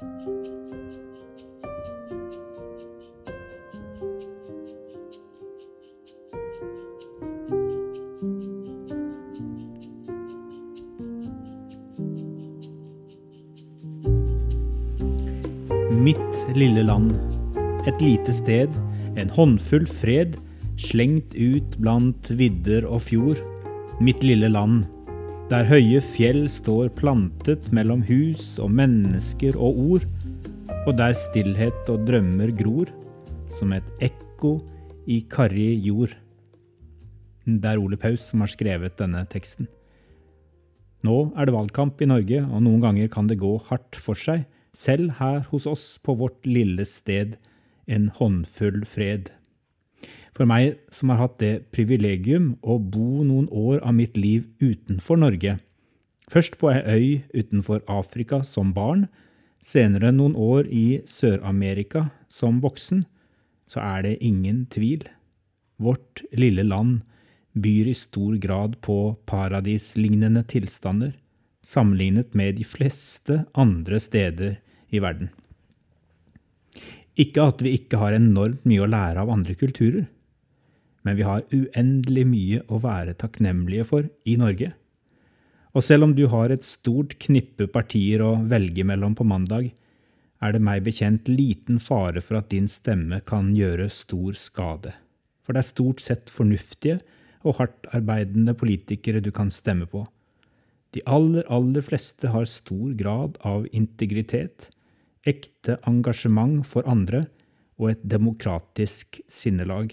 Mitt lille land, et lite sted, en håndfull fred, slengt ut blant vidder og fjord. Mitt lille land, der høye fjell står plantet mellom hus og mennesker og ord, og der stillhet og drømmer gror, som et ekko i karrig jord. Det er Ole Paus som har skrevet denne teksten. Nå er det valgkamp i Norge, og noen ganger kan det gå hardt for seg, selv her hos oss på vårt lille sted, en håndfull fred. For meg som har hatt det privilegium å bo noen år av mitt liv utenfor Norge, først på ei øy utenfor Afrika som barn, senere noen år i Sør-Amerika som voksen, så er det ingen tvil. Vårt lille land byr i stor grad på paradislignende tilstander, sammenlignet med de fleste andre steder i verden. Ikke at vi ikke har enormt mye å lære av andre kulturer, men vi har uendelig mye å være takknemlige for i Norge. Og selv om du har et stort knippe partier å velge mellom på mandag, er det meg bekjent liten fare for at din stemme kan gjøre stor skade. For det er stort sett fornuftige og hardtarbeidende politikere du kan stemme på. De aller, aller fleste har stor grad av integritet, ekte engasjement for andre og et demokratisk sinnelag.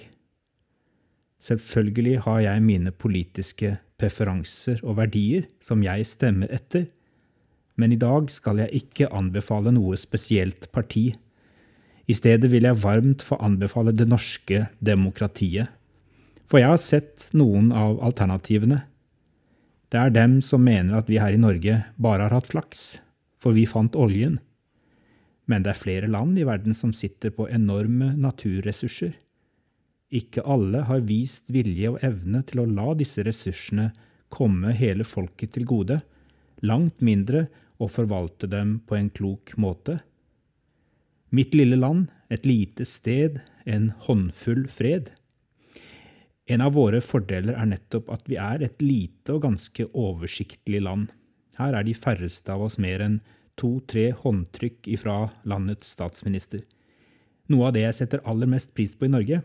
Selvfølgelig har jeg mine politiske preferanser og verdier som jeg stemmer etter, men i dag skal jeg ikke anbefale noe spesielt parti. I stedet vil jeg varmt få anbefale det norske demokratiet. For jeg har sett noen av alternativene. Det er dem som mener at vi her i Norge bare har hatt flaks, for vi fant oljen. Men det er flere land i verden som sitter på enorme naturressurser. Ikke alle har vist vilje og evne til å la disse ressursene komme hele folket til gode, langt mindre å forvalte dem på en klok måte. Mitt lille land, et lite sted, en håndfull fred. En av våre fordeler er nettopp at vi er et lite og ganske oversiktlig land. Her er de færreste av oss mer enn to–tre håndtrykk ifra landets statsminister. Noe av det jeg setter aller mest pris på i Norge,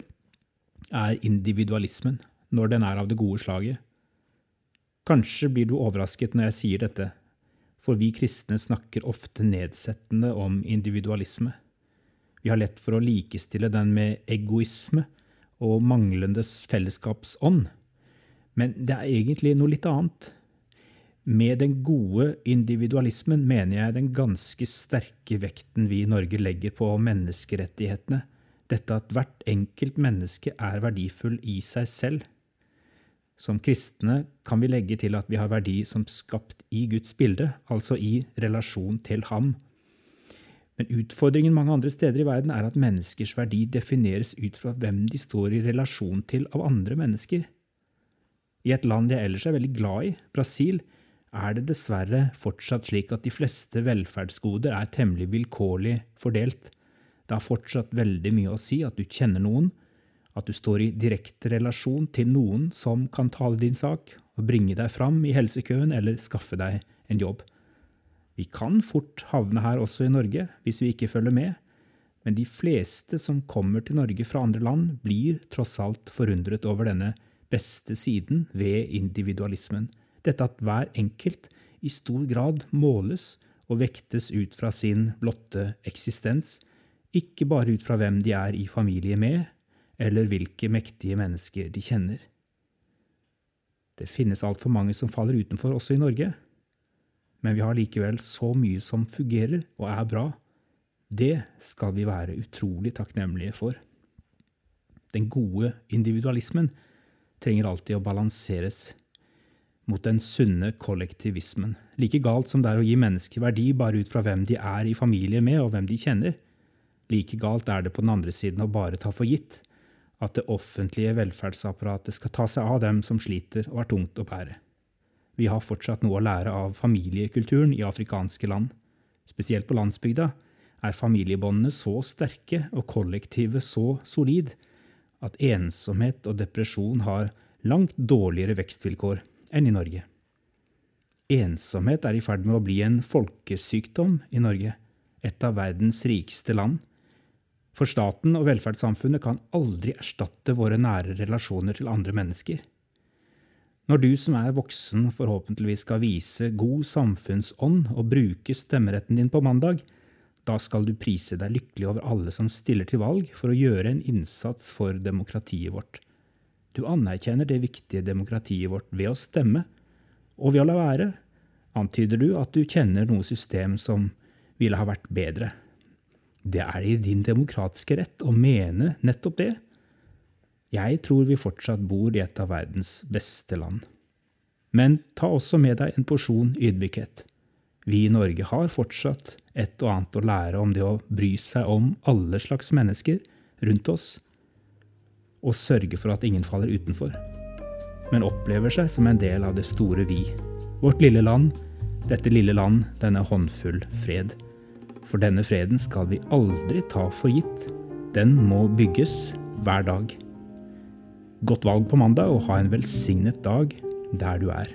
er individualismen, når den er av det gode slaget. Kanskje blir du overrasket når jeg sier dette, for vi kristne snakker ofte nedsettende om individualisme. Vi har lett for å likestille den med egoisme og manglende fellesskapsånd. Men det er egentlig noe litt annet. Med den gode individualismen mener jeg den ganske sterke vekten vi i Norge legger på menneskerettighetene, dette at hvert enkelt menneske er verdifull i seg selv. Som kristne kan vi legge til at vi har verdi som skapt i Guds bilde, altså i relasjon til Ham. Men utfordringen mange andre steder i verden er at menneskers verdi defineres ut fra hvem de står i relasjon til av andre mennesker. I et land jeg ellers er veldig glad i, Brasil, er det dessverre fortsatt slik at de fleste velferdsgoder er temmelig vilkårlig fordelt. Det har fortsatt veldig mye å si at du kjenner noen, at du står i direkte relasjon til noen som kan tale din sak og bringe deg fram i helsekøen eller skaffe deg en jobb. Vi kan fort havne her også i Norge hvis vi ikke følger med, men de fleste som kommer til Norge fra andre land, blir tross alt forundret over denne beste siden ved individualismen. Dette at hver enkelt i stor grad måles og vektes ut fra sin blotte eksistens, ikke bare ut fra hvem de er i familie med, eller hvilke mektige mennesker de kjenner. Det finnes altfor mange som faller utenfor også i Norge, men vi har likevel så mye som fungerer og er bra. Det skal vi være utrolig takknemlige for. Den gode individualismen trenger alltid å balanseres mot den sunne kollektivismen. Like galt som det er å gi mennesker verdi bare ut fra hvem de er i familie med og hvem de kjenner, Like galt er det på den andre siden å bare ta for gitt at det offentlige velferdsapparatet skal ta seg av dem som sliter og er tungt å bære. Vi har fortsatt noe å lære av familiekulturen i afrikanske land. Spesielt på landsbygda er familiebåndene så sterke og kollektivet så solid at ensomhet og depresjon har langt dårligere vekstvilkår enn i Norge. Ensomhet er i ferd med å bli en folkesykdom i Norge, et av verdens rikeste land. For staten og velferdssamfunnet kan aldri erstatte våre nære relasjoner til andre mennesker. Når du som er voksen forhåpentligvis skal vise god samfunnsånd og bruke stemmeretten din på mandag, da skal du prise deg lykkelig over alle som stiller til valg for å gjøre en innsats for demokratiet vårt. Du anerkjenner det viktige demokratiet vårt ved å stemme, og ved å la være antyder du at du kjenner noe system som ville ha vært bedre. Det er i din demokratiske rett å mene nettopp det. Jeg tror vi fortsatt bor i et av verdens beste land. Men ta også med deg en porsjon ydmykhet. Vi i Norge har fortsatt et og annet å lære om det å bry seg om alle slags mennesker rundt oss, og sørge for at ingen faller utenfor, men opplever seg som en del av det store vi. Vårt lille land, dette lille land, denne håndfull fred. For denne freden skal vi aldri ta for gitt. Den må bygges hver dag. Godt valg på mandag, og ha en velsignet dag der du er.